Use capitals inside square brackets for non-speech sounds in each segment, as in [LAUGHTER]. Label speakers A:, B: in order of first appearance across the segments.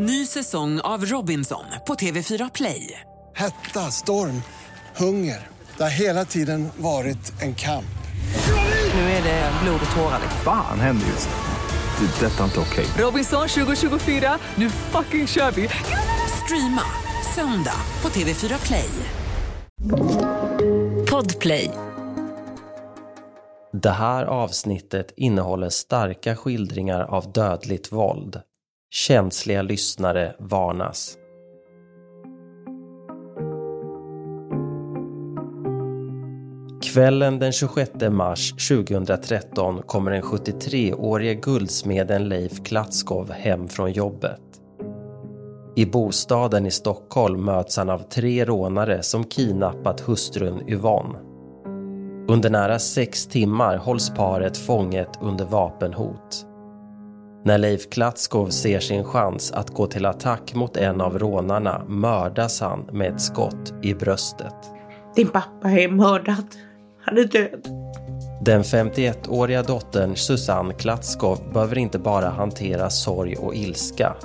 A: Ny säsong av Robinson på TV4 Play.
B: Hetta, storm, hunger. Det har hela tiden varit en kamp.
A: Nu är det blod och tårar.
C: Fan händer just nu. Det. är Detta är inte okej.
A: Robinson 2024, nu fucking kör vi! Streama söndag på TV4 Play.
D: Podplay.
E: Det här avsnittet innehåller starka skildringar av dödligt våld. Känsliga lyssnare varnas. Kvällen den 26 mars 2013 kommer den 73-årige guldsmeden Leif Klatskov hem från jobbet. I bostaden i Stockholm möts han av tre rånare som kidnappat hustrun Yvonne. Under nära sex timmar hålls paret fånget under vapenhot. När Leif Klatskov ser sin chans att gå till attack mot en av rånarna mördas han med ett skott i bröstet.
F: Din pappa är mördad. Han är död.
E: Den 51-åriga dottern Susanne Klatskov behöver inte bara hantera sorg och ilska.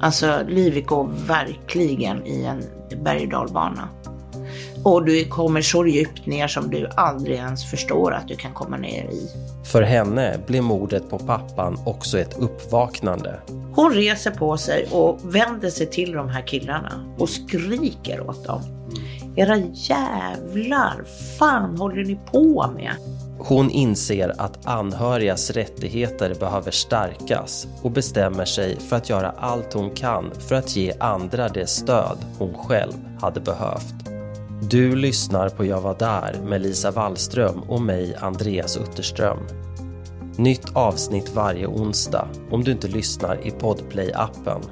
F: Alltså, livet går verkligen i en berg och dalbana. Och du kommer så djupt ner som du aldrig ens förstår att du kan komma ner i.
E: För henne blir mordet på pappan också ett uppvaknande.
F: Hon reser på sig och vänder sig till de här killarna och skriker åt dem. Era jävlar, fan håller ni på med?
E: Hon inser att anhörigas rättigheter behöver stärkas och bestämmer sig för att göra allt hon kan för att ge andra det stöd hon själv hade behövt. Du lyssnar på Jag var där med Lisa Wallström och mig Andreas Utterström. Nytt avsnitt varje onsdag om du inte lyssnar i Podplay-appen.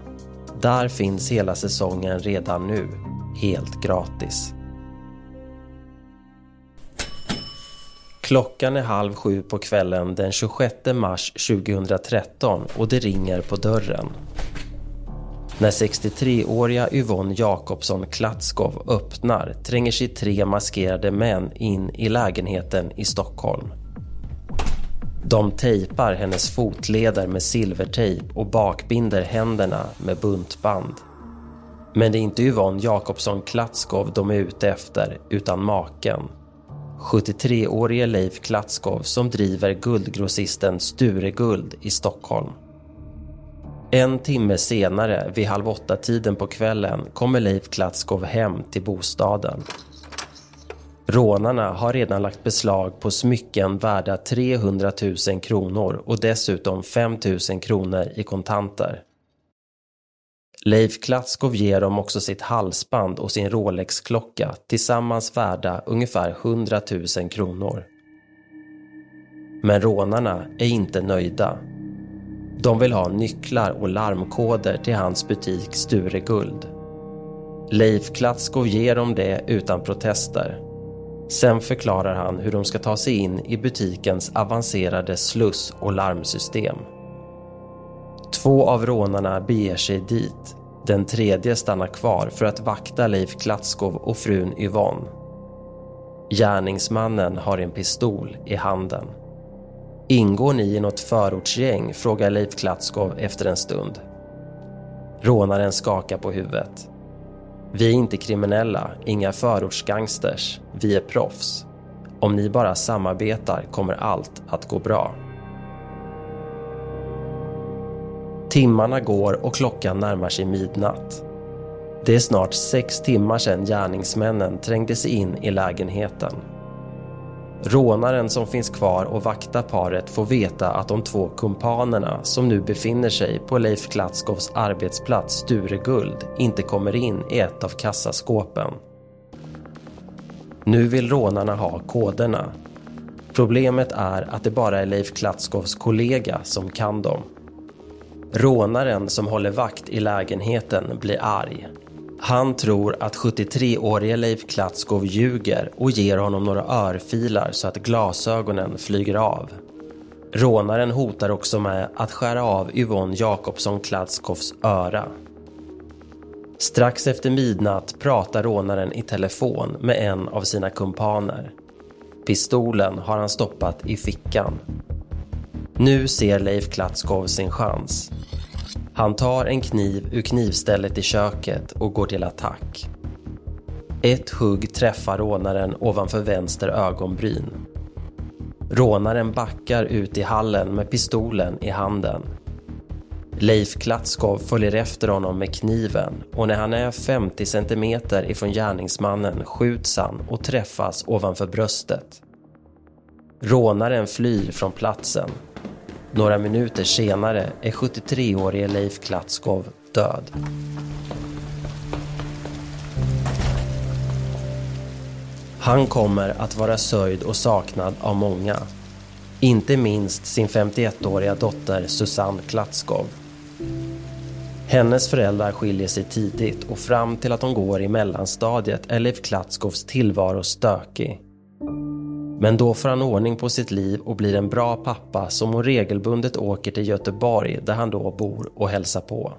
E: Där finns hela säsongen redan nu, helt gratis. Klockan är halv sju på kvällen den 26 mars 2013 och det ringer på dörren. När 63-åriga Yvonne Jakobsson Klatskov öppnar tränger sig tre maskerade män in i lägenheten i Stockholm. De tejpar hennes fotleder med silvertejp och bakbinder händerna med buntband. Men det är inte Yvonne Jakobsson Klatskov de är ute efter, utan maken. 73-årige Leif Klatskov som driver guldgrossisten Stureguld i Stockholm. En timme senare, vid halv åtta-tiden på kvällen, kommer Leif Klatskov hem till bostaden. Rånarna har redan lagt beslag på smycken värda 300 000 kronor och dessutom 5 000 kronor i kontanter. Leif Klatskov ger dem också sitt halsband och sin Rolex-klocka tillsammans värda ungefär 100 000 kronor. Men rånarna är inte nöjda. De vill ha nycklar och larmkoder till hans butik Sture Guld. Leif Klatskov ger dem det utan protester. Sen förklarar han hur de ska ta sig in i butikens avancerade sluss och larmsystem. Två av rånarna beger sig dit. Den tredje stannar kvar för att vakta Leif Klatskov och frun Yvonne. Gärningsmannen har en pistol i handen. Ingår ni i något förortsgäng? frågar Leif Klatskov efter en stund. Rånaren skakar på huvudet. Vi är inte kriminella, inga förortsgangsters. Vi är proffs. Om ni bara samarbetar kommer allt att gå bra. Timmarna går och klockan närmar sig midnatt. Det är snart sex timmar sedan gärningsmännen trängde sig in i lägenheten. Rånaren som finns kvar och vaktar paret får veta att de två kumpanerna som nu befinner sig på Leif Klatskovs arbetsplats Stureguld inte kommer in i ett av kassaskåpen. Nu vill rånarna ha koderna. Problemet är att det bara är Leif Klatskovs kollega som kan dem. Rånaren som håller vakt i lägenheten blir arg. Han tror att 73-årige Leif Klatskov ljuger och ger honom några örfilar så att glasögonen flyger av. Rånaren hotar också med att skära av Yvonne Jakobsson Klatskovs öra. Strax efter midnatt pratar rånaren i telefon med en av sina kumpaner. Pistolen har han stoppat i fickan. Nu ser Leif Klatskov sin chans. Han tar en kniv ur knivstället i köket och går till attack. Ett hugg träffar rånaren ovanför vänster ögonbryn. Rånaren backar ut i hallen med pistolen i handen. Leif Klatskov följer efter honom med kniven och när han är 50 centimeter ifrån gärningsmannen skjuts han och träffas ovanför bröstet. Rånaren flyr från platsen. Några minuter senare är 73-årige Leif Klatskov död. Han kommer att vara sörjd och saknad av många. Inte minst sin 51-åriga dotter Susanne Klatskov. Hennes föräldrar skiljer sig tidigt och fram till att de går i mellanstadiet är Leif Klatskovs tillvaro stökig. Men då får han ordning på sitt liv och blir en bra pappa som hon regelbundet åker till Göteborg där han då bor och hälsar på.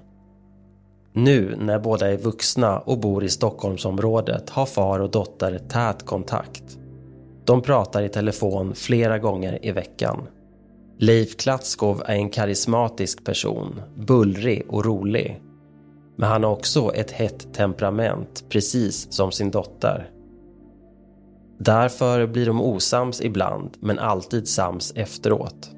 E: Nu när båda är vuxna och bor i Stockholmsområdet har far och dotter tät kontakt. De pratar i telefon flera gånger i veckan. Leif Klatskov är en karismatisk person, bullrig och rolig. Men han har också ett hett temperament, precis som sin dotter. Därför blir de osams ibland, men alltid sams efteråt.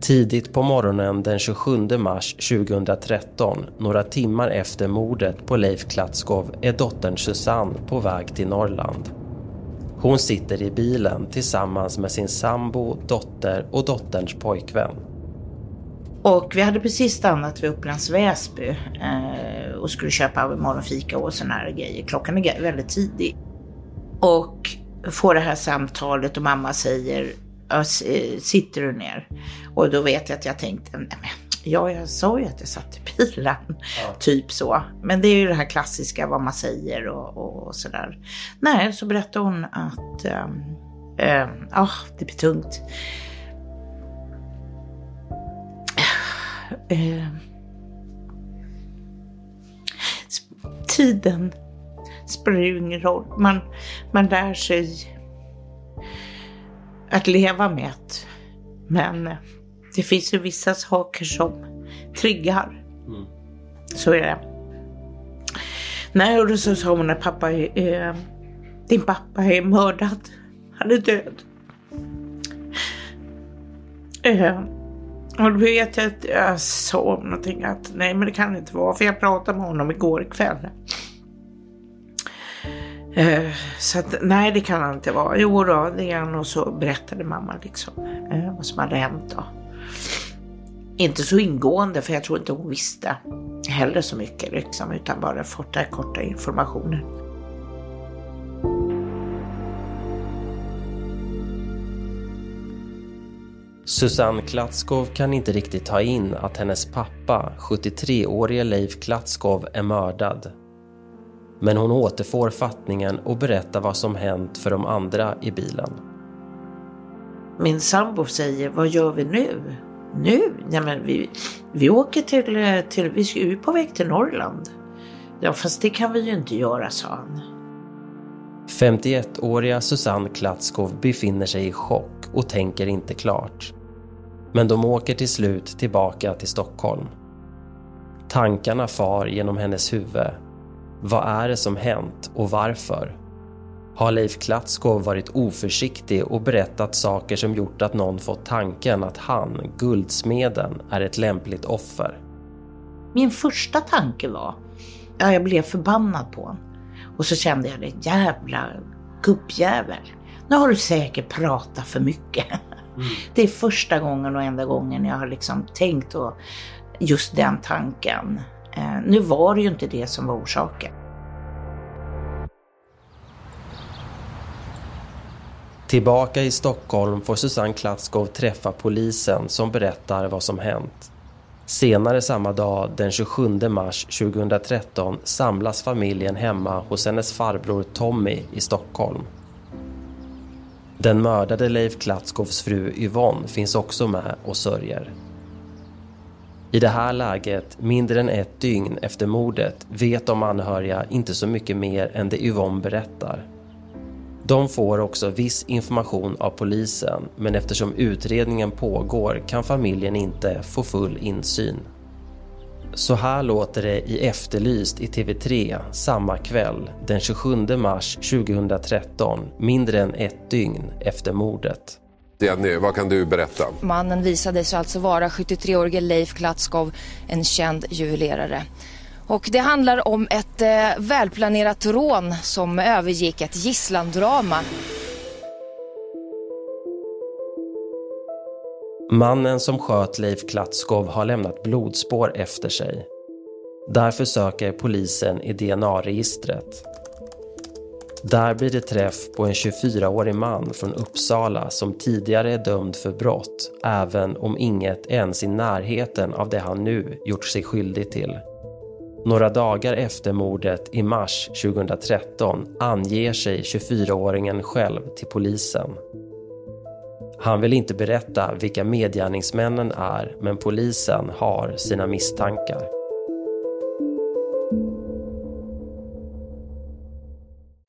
E: Tidigt på morgonen den 27 mars 2013, några timmar efter mordet på Leif Klatskov, är dottern Susanne på väg till Norrland. Hon sitter i bilen tillsammans med sin sambo, dotter och dotterns pojkvän.
F: Och vi hade precis stannat vid Upplands Väsby eh, och skulle köpa morgonfika och såna här grejer. Klockan är väldigt tidig. Och får det här samtalet och mamma säger, sitter du ner? Och då vet jag att jag tänkte, nej men Ja, jag sa ju att jag satt i bilen. Ja. [LAUGHS] Typ så. Men det är ju det här klassiska vad man säger och, och, och sådär. Nej, så berättade hon att ähm, ähm, ah, det blir tungt. [SIGHS] Äh, tiden spelar ju ingen roll. Man, man lär sig att leva med det. Men det finns ju vissa saker som triggar. Mm. Så är det. Nej, och då så sa hon att pappa är, eh, din pappa är mördad. Han är död. Eh, och då vet jag att jag sa någonting att nej men det kan inte vara för jag pratade med honom igår kväll. Eh, så att nej det kan han inte vara. Jo då, det är han och så berättade mamma liksom eh, vad som hade hänt då. Inte så ingående för jag tror inte hon visste heller så mycket liksom, utan bara fått den korta informationen.
E: Susanne Klatskov kan inte riktigt ta in att hennes pappa, 73-årige Leif Klatskov, är mördad. Men hon återfår fattningen och berättar vad som hänt för de andra i bilen.
F: Min sambo säger, vad gör vi nu? Nu? Ja, men vi, vi åker till, till, vi är ju på väg till Norrland. Ja, fast det kan vi ju inte göra, sa han.
E: 51-åriga Susanne Klatskov befinner sig i chock och tänker inte klart. Men de åker till slut tillbaka till Stockholm. Tankarna far genom hennes huvud. Vad är det som hänt och varför? har Leif Klatskov varit oförsiktig och berättat saker som gjort att någon fått tanken att han, guldsmeden, är ett lämpligt offer.
F: Min första tanke var, ja jag blev förbannad på honom. Och så kände jag det, jävla gubbjävel. Nu har du säkert pratat för mycket. Mm. [LAUGHS] Det är första gången och enda gången jag har liksom tänkt och just den tanken. Eh, nu var det ju inte det som var orsaken.
E: Tillbaka i Stockholm får Susanne Klatskov träffa polisen som berättar vad som hänt. Senare samma dag, den 27 mars 2013, samlas familjen hemma hos hennes farbror Tommy i Stockholm. Den mördade Leif Klatskovs fru Yvonne finns också med och sörjer. I det här läget, mindre än ett dygn efter mordet, vet de anhöriga inte så mycket mer än det Yvonne berättar. De får också viss information av polisen men eftersom utredningen pågår kan familjen inte få full insyn. Så här låter det i Efterlyst i TV3 samma kväll den 27 mars 2013, mindre än ett dygn efter mordet.
D: Jenny, vad kan du berätta?
G: Mannen visade sig alltså vara 73-årige Leif Klatskov, en känd juvelerare. Och det handlar om ett eh, välplanerat rån som övergick ett gisslandrama.
E: Mannen som sköt Leif Klatskov har lämnat blodspår efter sig. Därför söker polisen i DNA-registret. Där blir det träff på en 24-årig man från Uppsala som tidigare är dömd för brott, även om inget ens i närheten av det han nu gjort sig skyldig till. Några dagar efter mordet i mars 2013 anger sig 24-åringen själv till polisen. Han vill inte berätta vilka medgärningsmännen är, men polisen har sina misstankar.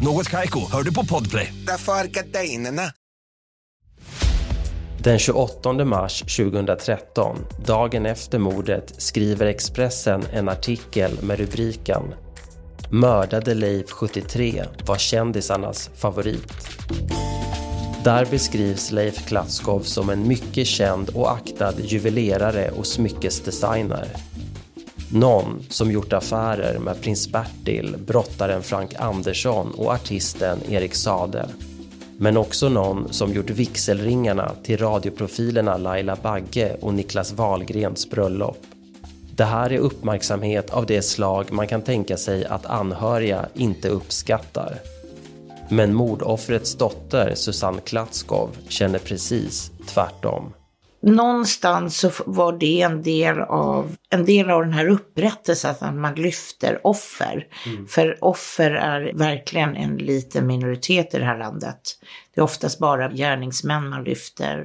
H: Något Kaiko, hör du på Podplay.
I: Därför är gardinerna.
E: Den 28 mars 2013, dagen efter mordet, skriver Expressen en artikel med rubriken “Mördade Leif 73 var kändisarnas favorit”. Där beskrivs Leif Klatskov som en mycket känd och aktad juvelerare och smyckesdesigner. Någon som gjort affärer med prins Bertil, brottaren Frank Andersson och artisten Erik Sade. Men också någon som gjort vigselringarna till radioprofilerna Laila Bagge och Niklas Wahlgrens bröllop. Det här är uppmärksamhet av det slag man kan tänka sig att anhöriga inte uppskattar. Men mordoffrets dotter Susanne Klatskov känner precis tvärtom.
F: Någonstans så var det en del av, en del av den här upprättelsen, att man lyfter offer. Mm. För offer är verkligen en liten minoritet i det här landet. Det är oftast bara gärningsmän man lyfter.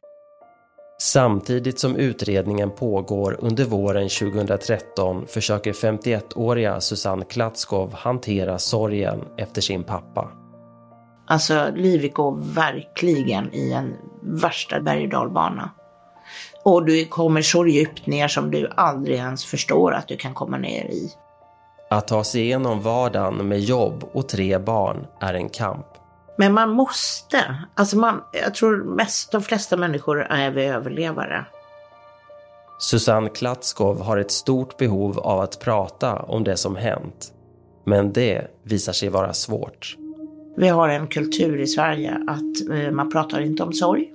E: Samtidigt som utredningen pågår under våren 2013 försöker 51-åriga Susanne Klatskov hantera sorgen efter sin pappa.
F: Alltså livet går verkligen i en värsta berg och dalbana. Och du kommer så djupt ner som du aldrig ens förstår att du kan komma ner i.
E: Att ta sig igenom vardagen med jobb och tre barn är en kamp.
F: Men man måste. Alltså man, jag tror mest de flesta människor är vi överlevare.
E: Susanne Klatskov har ett stort behov av att prata om det som hänt. Men det visar sig vara svårt.
F: Vi har en kultur i Sverige att eh, man pratar inte om sorg.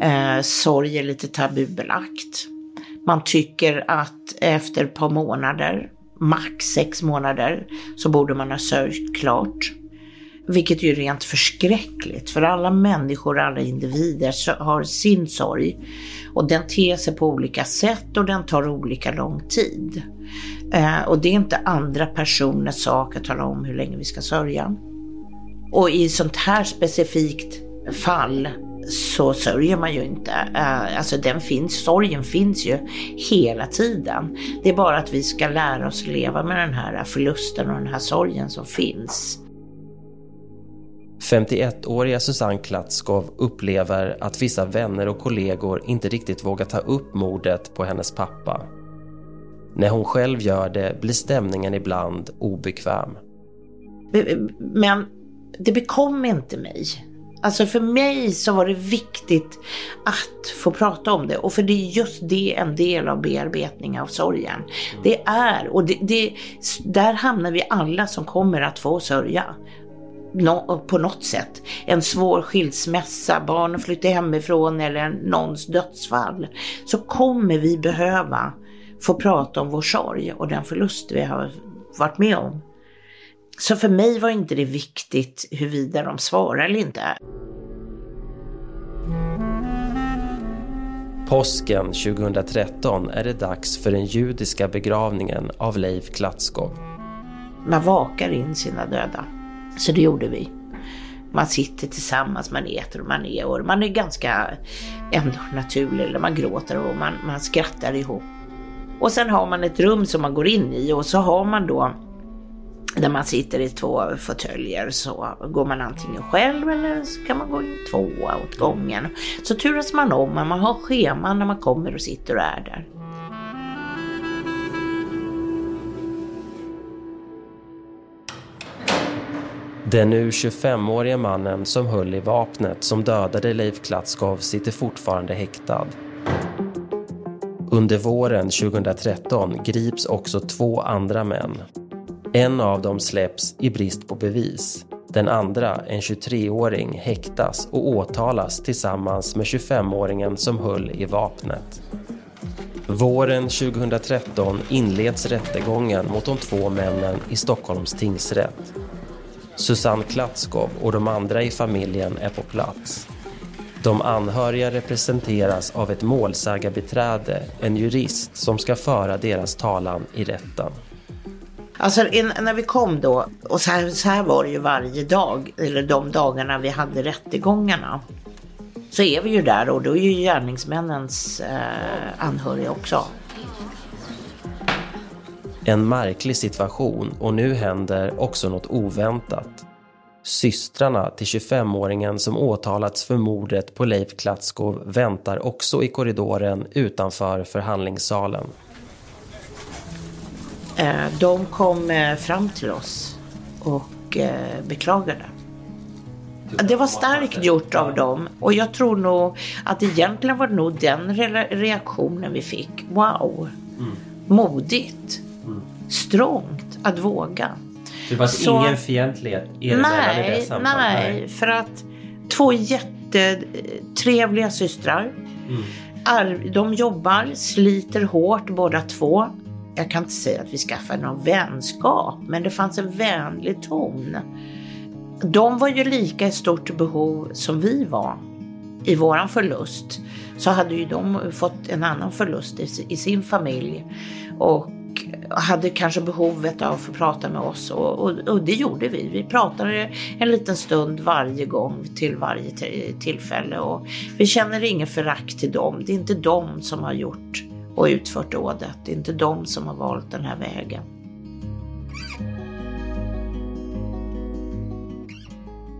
F: Eh, sorg är lite tabubelagt. Man tycker att efter ett par månader, max sex månader, så borde man ha sörjt klart. Vilket ju är rent förskräckligt, för alla människor, alla individer har sin sorg. Och den ter sig på olika sätt och den tar olika lång tid. Eh, och det är inte andra personers sak att tala om hur länge vi ska sörja. Och i sånt här specifikt fall så sörjer man ju inte. Uh, alltså den finns, sorgen finns ju hela tiden. Det är bara att vi ska lära oss leva med den här förlusten och den här sorgen som finns.
E: 51-åriga Susanne Klatskov upplever att vissa vänner och kollegor inte riktigt vågar ta upp mordet på hennes pappa. När hon själv gör det blir stämningen ibland obekväm.
F: Men det bekom inte mig. Alltså för mig så var det viktigt att få prata om det och för det är just det en del av bearbetning av sorgen. Det är, och det, det, där hamnar vi alla som kommer att få sörja. No, på något sätt. En svår skilsmässa, barn flyttar hemifrån eller någons dödsfall. Så kommer vi behöva få prata om vår sorg och den förlust vi har varit med om. Så för mig var inte det viktigt huruvida de svarar eller inte.
E: Påsken 2013 är det dags för den judiska begravningen av Leif Klatskov.
F: Man vakar in sina döda. Så det gjorde vi. Man sitter tillsammans, man äter och man är och man är ganska ändå naturlig. Eller man gråter och man, man skrattar ihop. Och sen har man ett rum som man går in i och så har man då där man sitter i två fåtöljer så går man antingen själv eller så kan man gå in två åt gången. Så turas man om, men man har scheman när man kommer och sitter och är där.
E: Den nu 25-årige mannen som höll i vapnet som dödade Leif Klatskov sitter fortfarande häktad. Under våren 2013 grips också två andra män. En av dem släpps i brist på bevis. Den andra, en 23-åring, häktas och åtalas tillsammans med 25-åringen som höll i vapnet. Våren 2013 inleds rättegången mot de två männen i Stockholms tingsrätt. Susanne Klatskov och de andra i familjen är på plats. De anhöriga representeras av ett målsägarbiträde, en jurist som ska föra deras talan i rätten.
F: Alltså in, när vi kom då, och så här, så här var det ju varje dag, eller de dagarna vi hade rättegångarna. Så är vi ju där och då är ju gärningsmännens eh, anhöriga också.
E: En märklig situation och nu händer också något oväntat. Systrarna till 25-åringen som åtalats för mordet på Leif Klatskov väntar också i korridoren utanför förhandlingssalen.
F: Eh, de kom eh, fram till oss och eh, beklagade. Det var starkt gjort av dem och jag tror nog att egentligen var det nog den reaktionen vi fick. Wow! Mm. Modigt! Mm. Strångt att våga.
E: Det var Så, ingen fientlighet er nej,
F: i det samtalet? Nej, för att två jättetrevliga systrar. Mm. De jobbar, sliter hårt båda två jag kan inte säga att vi skaffade någon vänskap, men det fanns en vänlig ton. De var ju lika i stort behov som vi var i våran förlust. Så hade ju de fått en annan förlust i, sin familj och hade kanske behovet av att få prata med oss och, och, och, det gjorde vi. Vi pratade en liten stund varje gång till varje tillfälle och vi känner ingen förakt till dem. Det är inte de som har gjort och utfört dådet. Det är inte de som har valt den här vägen.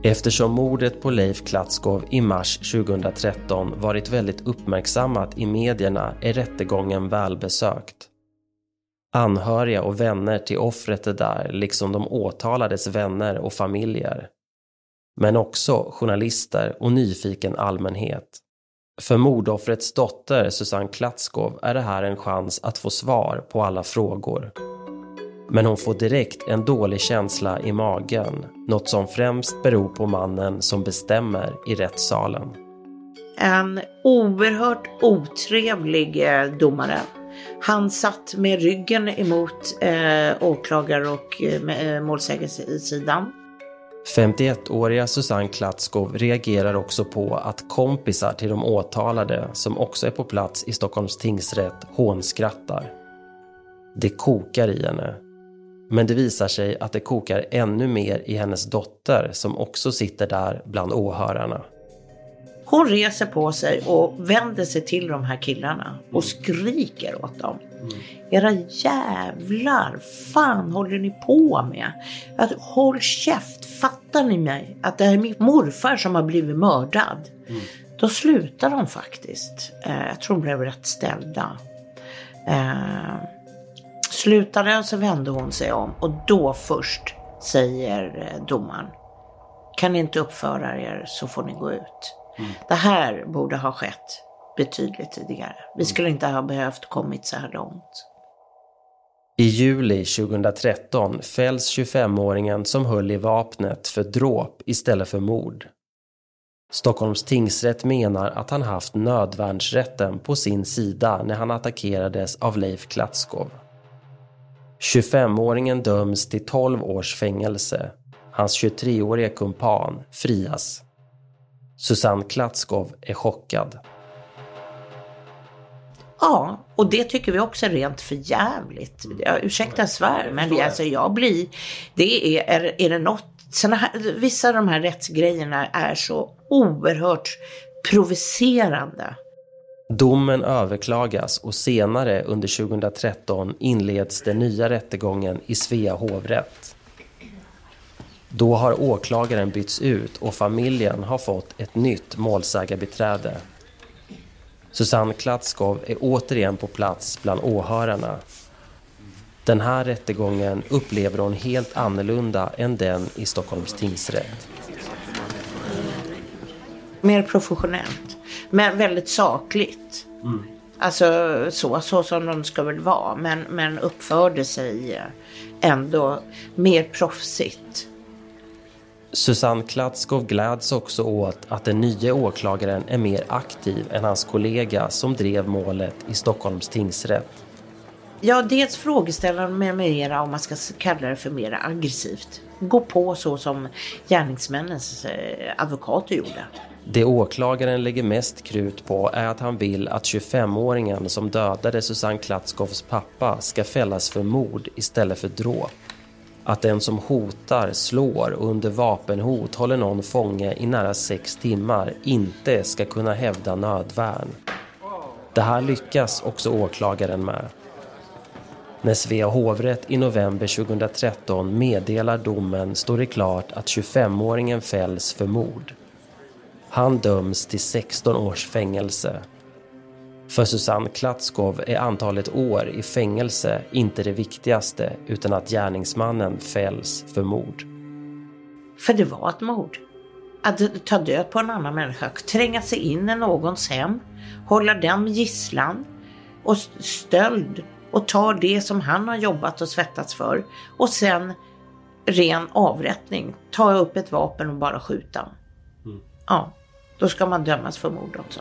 E: Eftersom mordet på Leif Klatskov i mars 2013 varit väldigt uppmärksammat i medierna är rättegången välbesökt. Anhöriga och vänner till offret är där, liksom de åtalades vänner och familjer. Men också journalister och nyfiken allmänhet. För mordoffrets dotter Susanne Klatskov är det här en chans att få svar på alla frågor. Men hon får direkt en dålig känsla i magen, något som främst beror på mannen som bestämmer i rättssalen.
F: En oerhört otrevlig eh, domare. Han satt med ryggen emot eh, åklagare och eh, eh målsägarsidan
E: 51-åriga Susanne Klatskov reagerar också på att kompisar till de åtalade, som också är på plats i Stockholms tingsrätt, hånskrattar. Det kokar i henne. Men det visar sig att det kokar ännu mer i hennes dotter som också sitter där bland åhörarna.
F: Hon reser på sig och vänder sig till de här killarna och skriker åt dem. Mm. Era jävlar, fan håller ni på med? Att, håll käft, fattar ni mig? Att det är min morfar som har blivit mördad. Mm. Då slutar de faktiskt. Eh, jag tror de blev rätt ställda. Eh, slutade så vände hon sig om och då först säger eh, domaren. Kan ni inte uppföra er så får ni gå ut. Mm. Det här borde ha skett betydligt tidigare. Vi skulle inte ha behövt kommit så här långt.
E: I juli 2013 fälls 25-åringen som höll i vapnet för dråp istället för mord. Stockholms tingsrätt menar att han haft nödvärnsrätten på sin sida när han attackerades av Leif Klatskov. 25-åringen döms till 12 års fängelse. Hans 23-årige kumpan frias. Susanne Klatskov är chockad.
F: Ja, och det tycker vi också är rent för jävligt. Ja, ursäkta svär, men det, alltså, jag blir... Det är, är, är det något... Såna här, vissa av de här rättsgrejerna är så oerhört provocerande.
E: Domen överklagas och senare under 2013 inleds den nya rättegången i Svea hovrätt. Då har åklagaren bytts ut och familjen har fått ett nytt målsägarbiträde. Susanne Klatskov är återigen på plats bland åhörarna. Den här rättegången upplever hon helt annorlunda än den i Stockholms tingsrätt.
F: Mer professionellt, men väldigt sakligt. Mm. Alltså så, så som de ska väl vara, men, men uppförde sig ändå mer proffsigt.
E: Susanne Klatskov gläds också åt att den nya åklagaren är mer aktiv än hans kollega som drev målet i Stockholms tingsrätt.
F: Ja, dels frågeställaren med mera om man ska kalla det för mer aggressivt. Gå på så som gärningsmännens eh, advokater gjorde.
E: Det åklagaren lägger mest krut på är att han vill att 25-åringen som dödade Susanne Klatskovs pappa ska fällas för mord istället för dråp att den som hotar, slår och under vapenhot håller någon fånge i nära sex timmar inte ska kunna hävda nödvärn. Det här lyckas också åklagaren med. När Svea hovrätt i november 2013 meddelar domen står det klart att 25-åringen fälls för mord. Han döms till 16 års fängelse för Susanne Klatskov är antalet år i fängelse inte det viktigaste utan att gärningsmannen fälls för mord.
F: För det var ett mord. Att ta död på en annan människa, tränga sig in i någons hem, hålla den gisslan och stöld och ta det som han har jobbat och svettats för och sen ren avrättning, ta upp ett vapen och bara skjuta. Mm. Ja, då ska man dömas för mord också.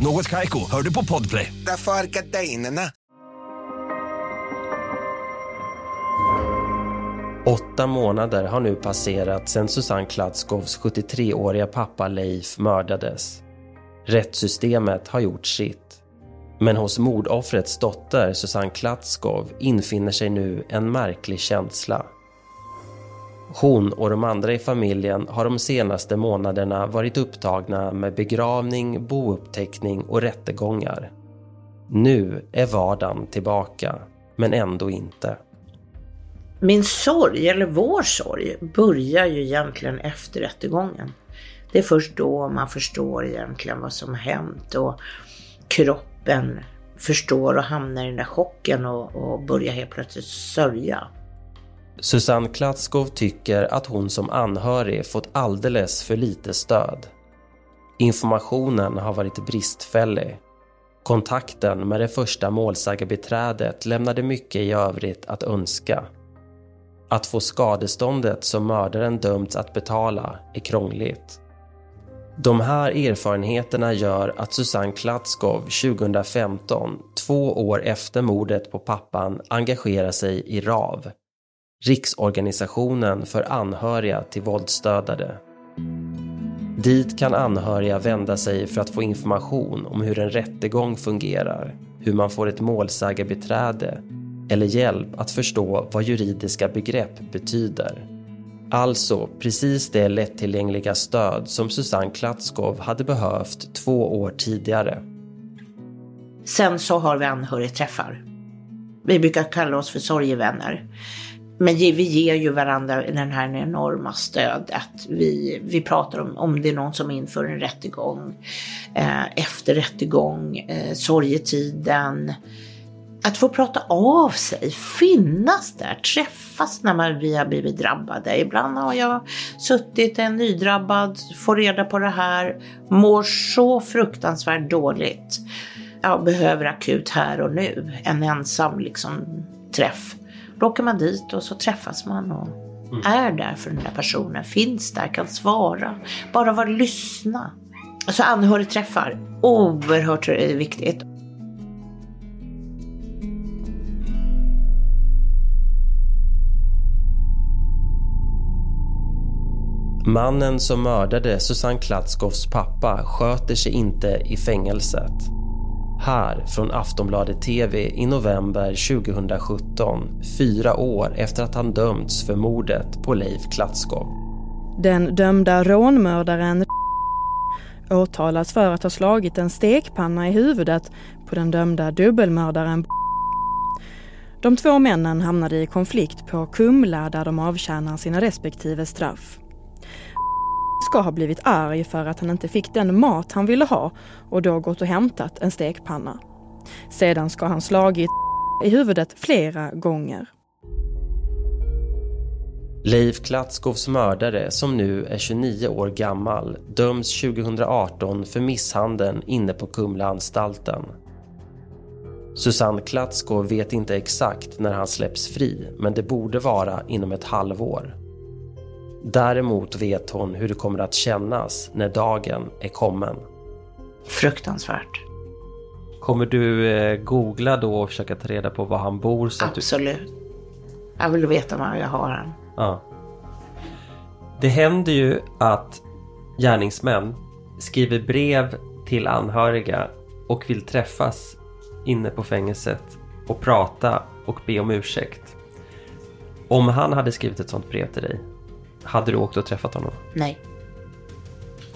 H: Något kajko, hör du på podplay.
I: Därför är gardinerna.
E: Åtta månader har nu passerat sedan Susanne Kladskovs 73-åriga pappa Leif mördades. Rättssystemet har gjort sitt. Men hos mordoffrets dotter Susanne Klatskov infinner sig nu en märklig känsla. Hon och de andra i familjen har de senaste månaderna varit upptagna med begravning, bouppteckning och rättegångar. Nu är vardagen tillbaka, men ändå inte.
F: Min sorg, eller vår sorg, börjar ju egentligen efter rättegången. Det är först då man förstår egentligen vad som hänt och kroppen förstår och hamnar i den där chocken och, och börjar helt plötsligt sörja.
E: Susanne Klatskov tycker att hon som anhörig fått alldeles för lite stöd. Informationen har varit bristfällig. Kontakten med det första målsägarbiträdet lämnade mycket i övrigt att önska. Att få skadeståndet som mördaren dömts att betala är krångligt. De här erfarenheterna gör att Susanne Klatskov 2015, två år efter mordet på pappan, engagerar sig i RAV, Riksorganisationen för anhöriga till våldsdödade. Dit kan anhöriga vända sig för att få information om hur en rättegång fungerar, hur man får ett målsägarbiträde eller hjälp att förstå vad juridiska begrepp betyder. Alltså precis det lättillgängliga stöd som Susanne Klatskov hade behövt två år tidigare.
F: Sen så har vi anhörigträffar. Vi brukar kalla oss för sorgevänner. Men vi ger ju varandra den här enorma stödet. Vi, vi pratar om om det är någon som inför en rättegång, eh, efter rättegång, eh, sorgetiden. Att få prata av sig, finnas där, träffas när man, vi har blivit drabbade. Ibland har jag suttit en nydrabbad, får reda på det här, mår så fruktansvärt dåligt Jag behöver akut här och nu, en ensam liksom, träff. Då åker man dit och så träffas man och mm. är där för den där personen, finns där, kan svara, bara vara lyssna. Alltså anhörigträffar, oerhört viktigt.
E: Mannen som mördade Susanne Klatskows pappa sköter sig inte i fängelset. Här från Aftonbladet TV i november 2017, fyra år efter att han dömts för mordet på Leif Klatskov.
J: Den dömda rånmördaren åtalas för att ha slagit en stekpanna i huvudet på den dömda dubbelmördaren De två männen hamnade i konflikt på Kumla där de avtjänar sina respektive straff ska ha blivit arg för att han inte fick den mat han ville ha och då gått och hämtat en stekpanna. Sedan ska han slagit i huvudet flera gånger.
E: Leif Klatskovs mördare, som nu är 29 år gammal, döms 2018 för misshandeln inne på Kumlaanstalten. Susanne Klatskov vet inte exakt när han släpps fri, men det borde vara inom ett halvår. Däremot vet hon hur det kommer att kännas när dagen är kommen.
F: Fruktansvärt.
E: Kommer du eh, googla då och försöka ta reda på var han bor? Så
F: Absolut. Du... Jag vill veta var jag har han.
E: Ja. Det händer ju att gärningsmän skriver brev till anhöriga och vill träffas inne på fängelset och prata och be om ursäkt. Om han hade skrivit ett sånt brev till dig, hade du åkt och träffat honom?
F: Nej.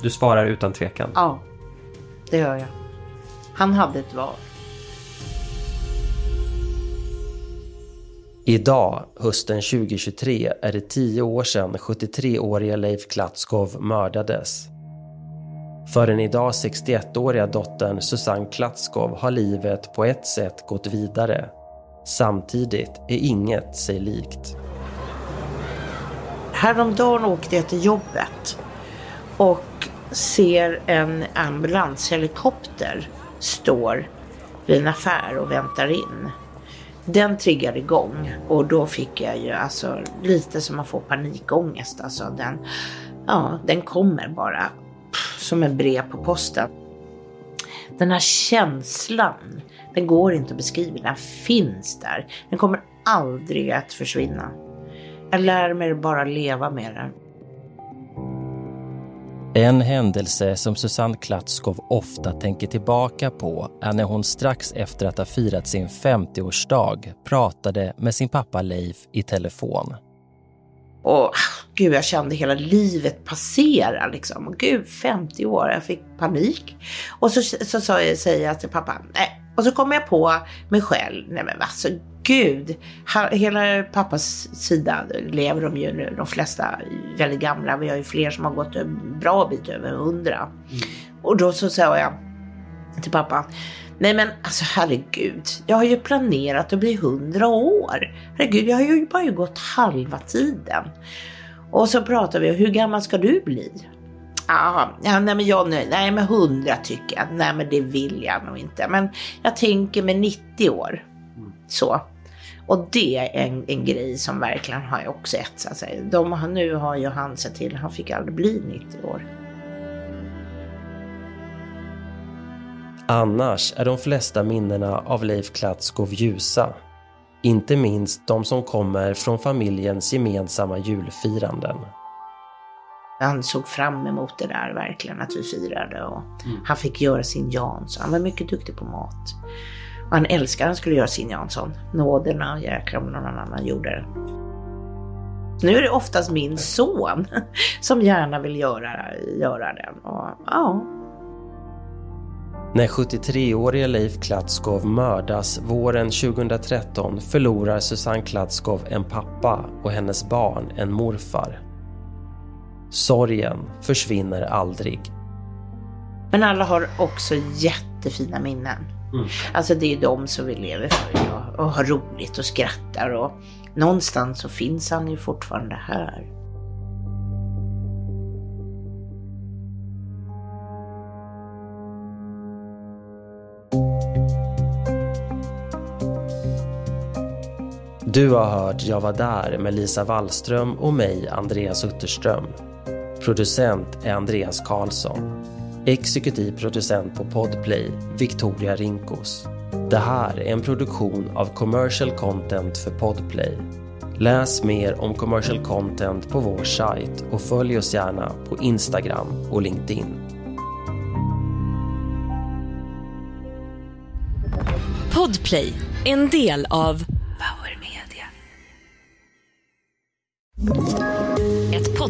E: Du svarar utan tvekan?
F: Ja, det gör jag. Han hade ett val.
E: Idag, hösten 2023, är det tio år sedan 73-åriga Leif Klatskov mördades. För den idag 61-åriga dottern Susanne Klatskov har livet på ett sätt gått vidare. Samtidigt är inget sig likt.
F: Häromdagen åkte jag till jobbet och ser en ambulanshelikopter står vid en affär och väntar in. Den triggar igång och då fick jag ju alltså lite som att få panikångest. Alltså den, ja, den kommer bara som en brev på posten. Den här känslan, den går inte att beskriva, den finns där. Den kommer aldrig att försvinna. Jag lär mig bara leva med den.
E: En händelse som Susanne Klatskov ofta tänker tillbaka på är när hon strax efter att ha firat sin 50-årsdag pratade med sin pappa Leif i telefon.
F: Och gud, jag kände hela livet passera liksom. Och gud, 50 år, jag fick panik. Och så, så, så säger jag till pappa, nej. Och så kom jag på mig själv, nej men alltså gud, hela pappas sida lever de ju nu, de flesta väldigt gamla. Vi har ju fler som har gått en bra bit över hundra. Mm. Och då så sa jag till pappa, nej men alltså herregud, jag har ju planerat att bli hundra år. Herregud, jag har ju bara gått halva tiden. Och så pratar vi, hur gammal ska du bli? Aha, ja, nej men jag nej, nej men hundra tycker jag. Nej men det vill jag nog inte. Men jag tänker med 90 år. Så. Och det är en, en grej som verkligen har också etsat sig. De, nu har ju han sett till, han fick aldrig bli 90 år.
E: Annars är de flesta minnena av Leif Klatskov ljusa. Inte minst de som kommer från familjens gemensamma julfiranden.
F: Han såg fram emot det där verkligen, att vi firade. Och mm. Han fick göra sin Jansson. Han var mycket duktig på mat. Han älskade han skulle göra sin Jansson. Nåderna, jäklar om någon annan gjorde det. Nu är det oftast min son [LAUGHS] som gärna vill göra, göra den. Och, ja.
E: När 73-åriga Leif Klatskov mördas våren 2013 förlorar Susanne Klatskov en pappa och hennes barn en morfar. Sorgen försvinner aldrig.
F: Men alla har också jättefina minnen. Mm. Alltså det är de som vi lever för idag och har roligt och skrattar och någonstans så finns han ju fortfarande här.
E: Du har hört Jag var där med Lisa Wallström och mig, Andreas Utterström. Producent är Andreas Karlsson. Exekutiv producent på Podplay, Victoria Rinkos. Det här är en produktion av Commercial Content för Podplay. Läs mer om commercial content på vår sajt och följ oss gärna på Instagram och LinkedIn.
K: Podplay, en del av Power Media.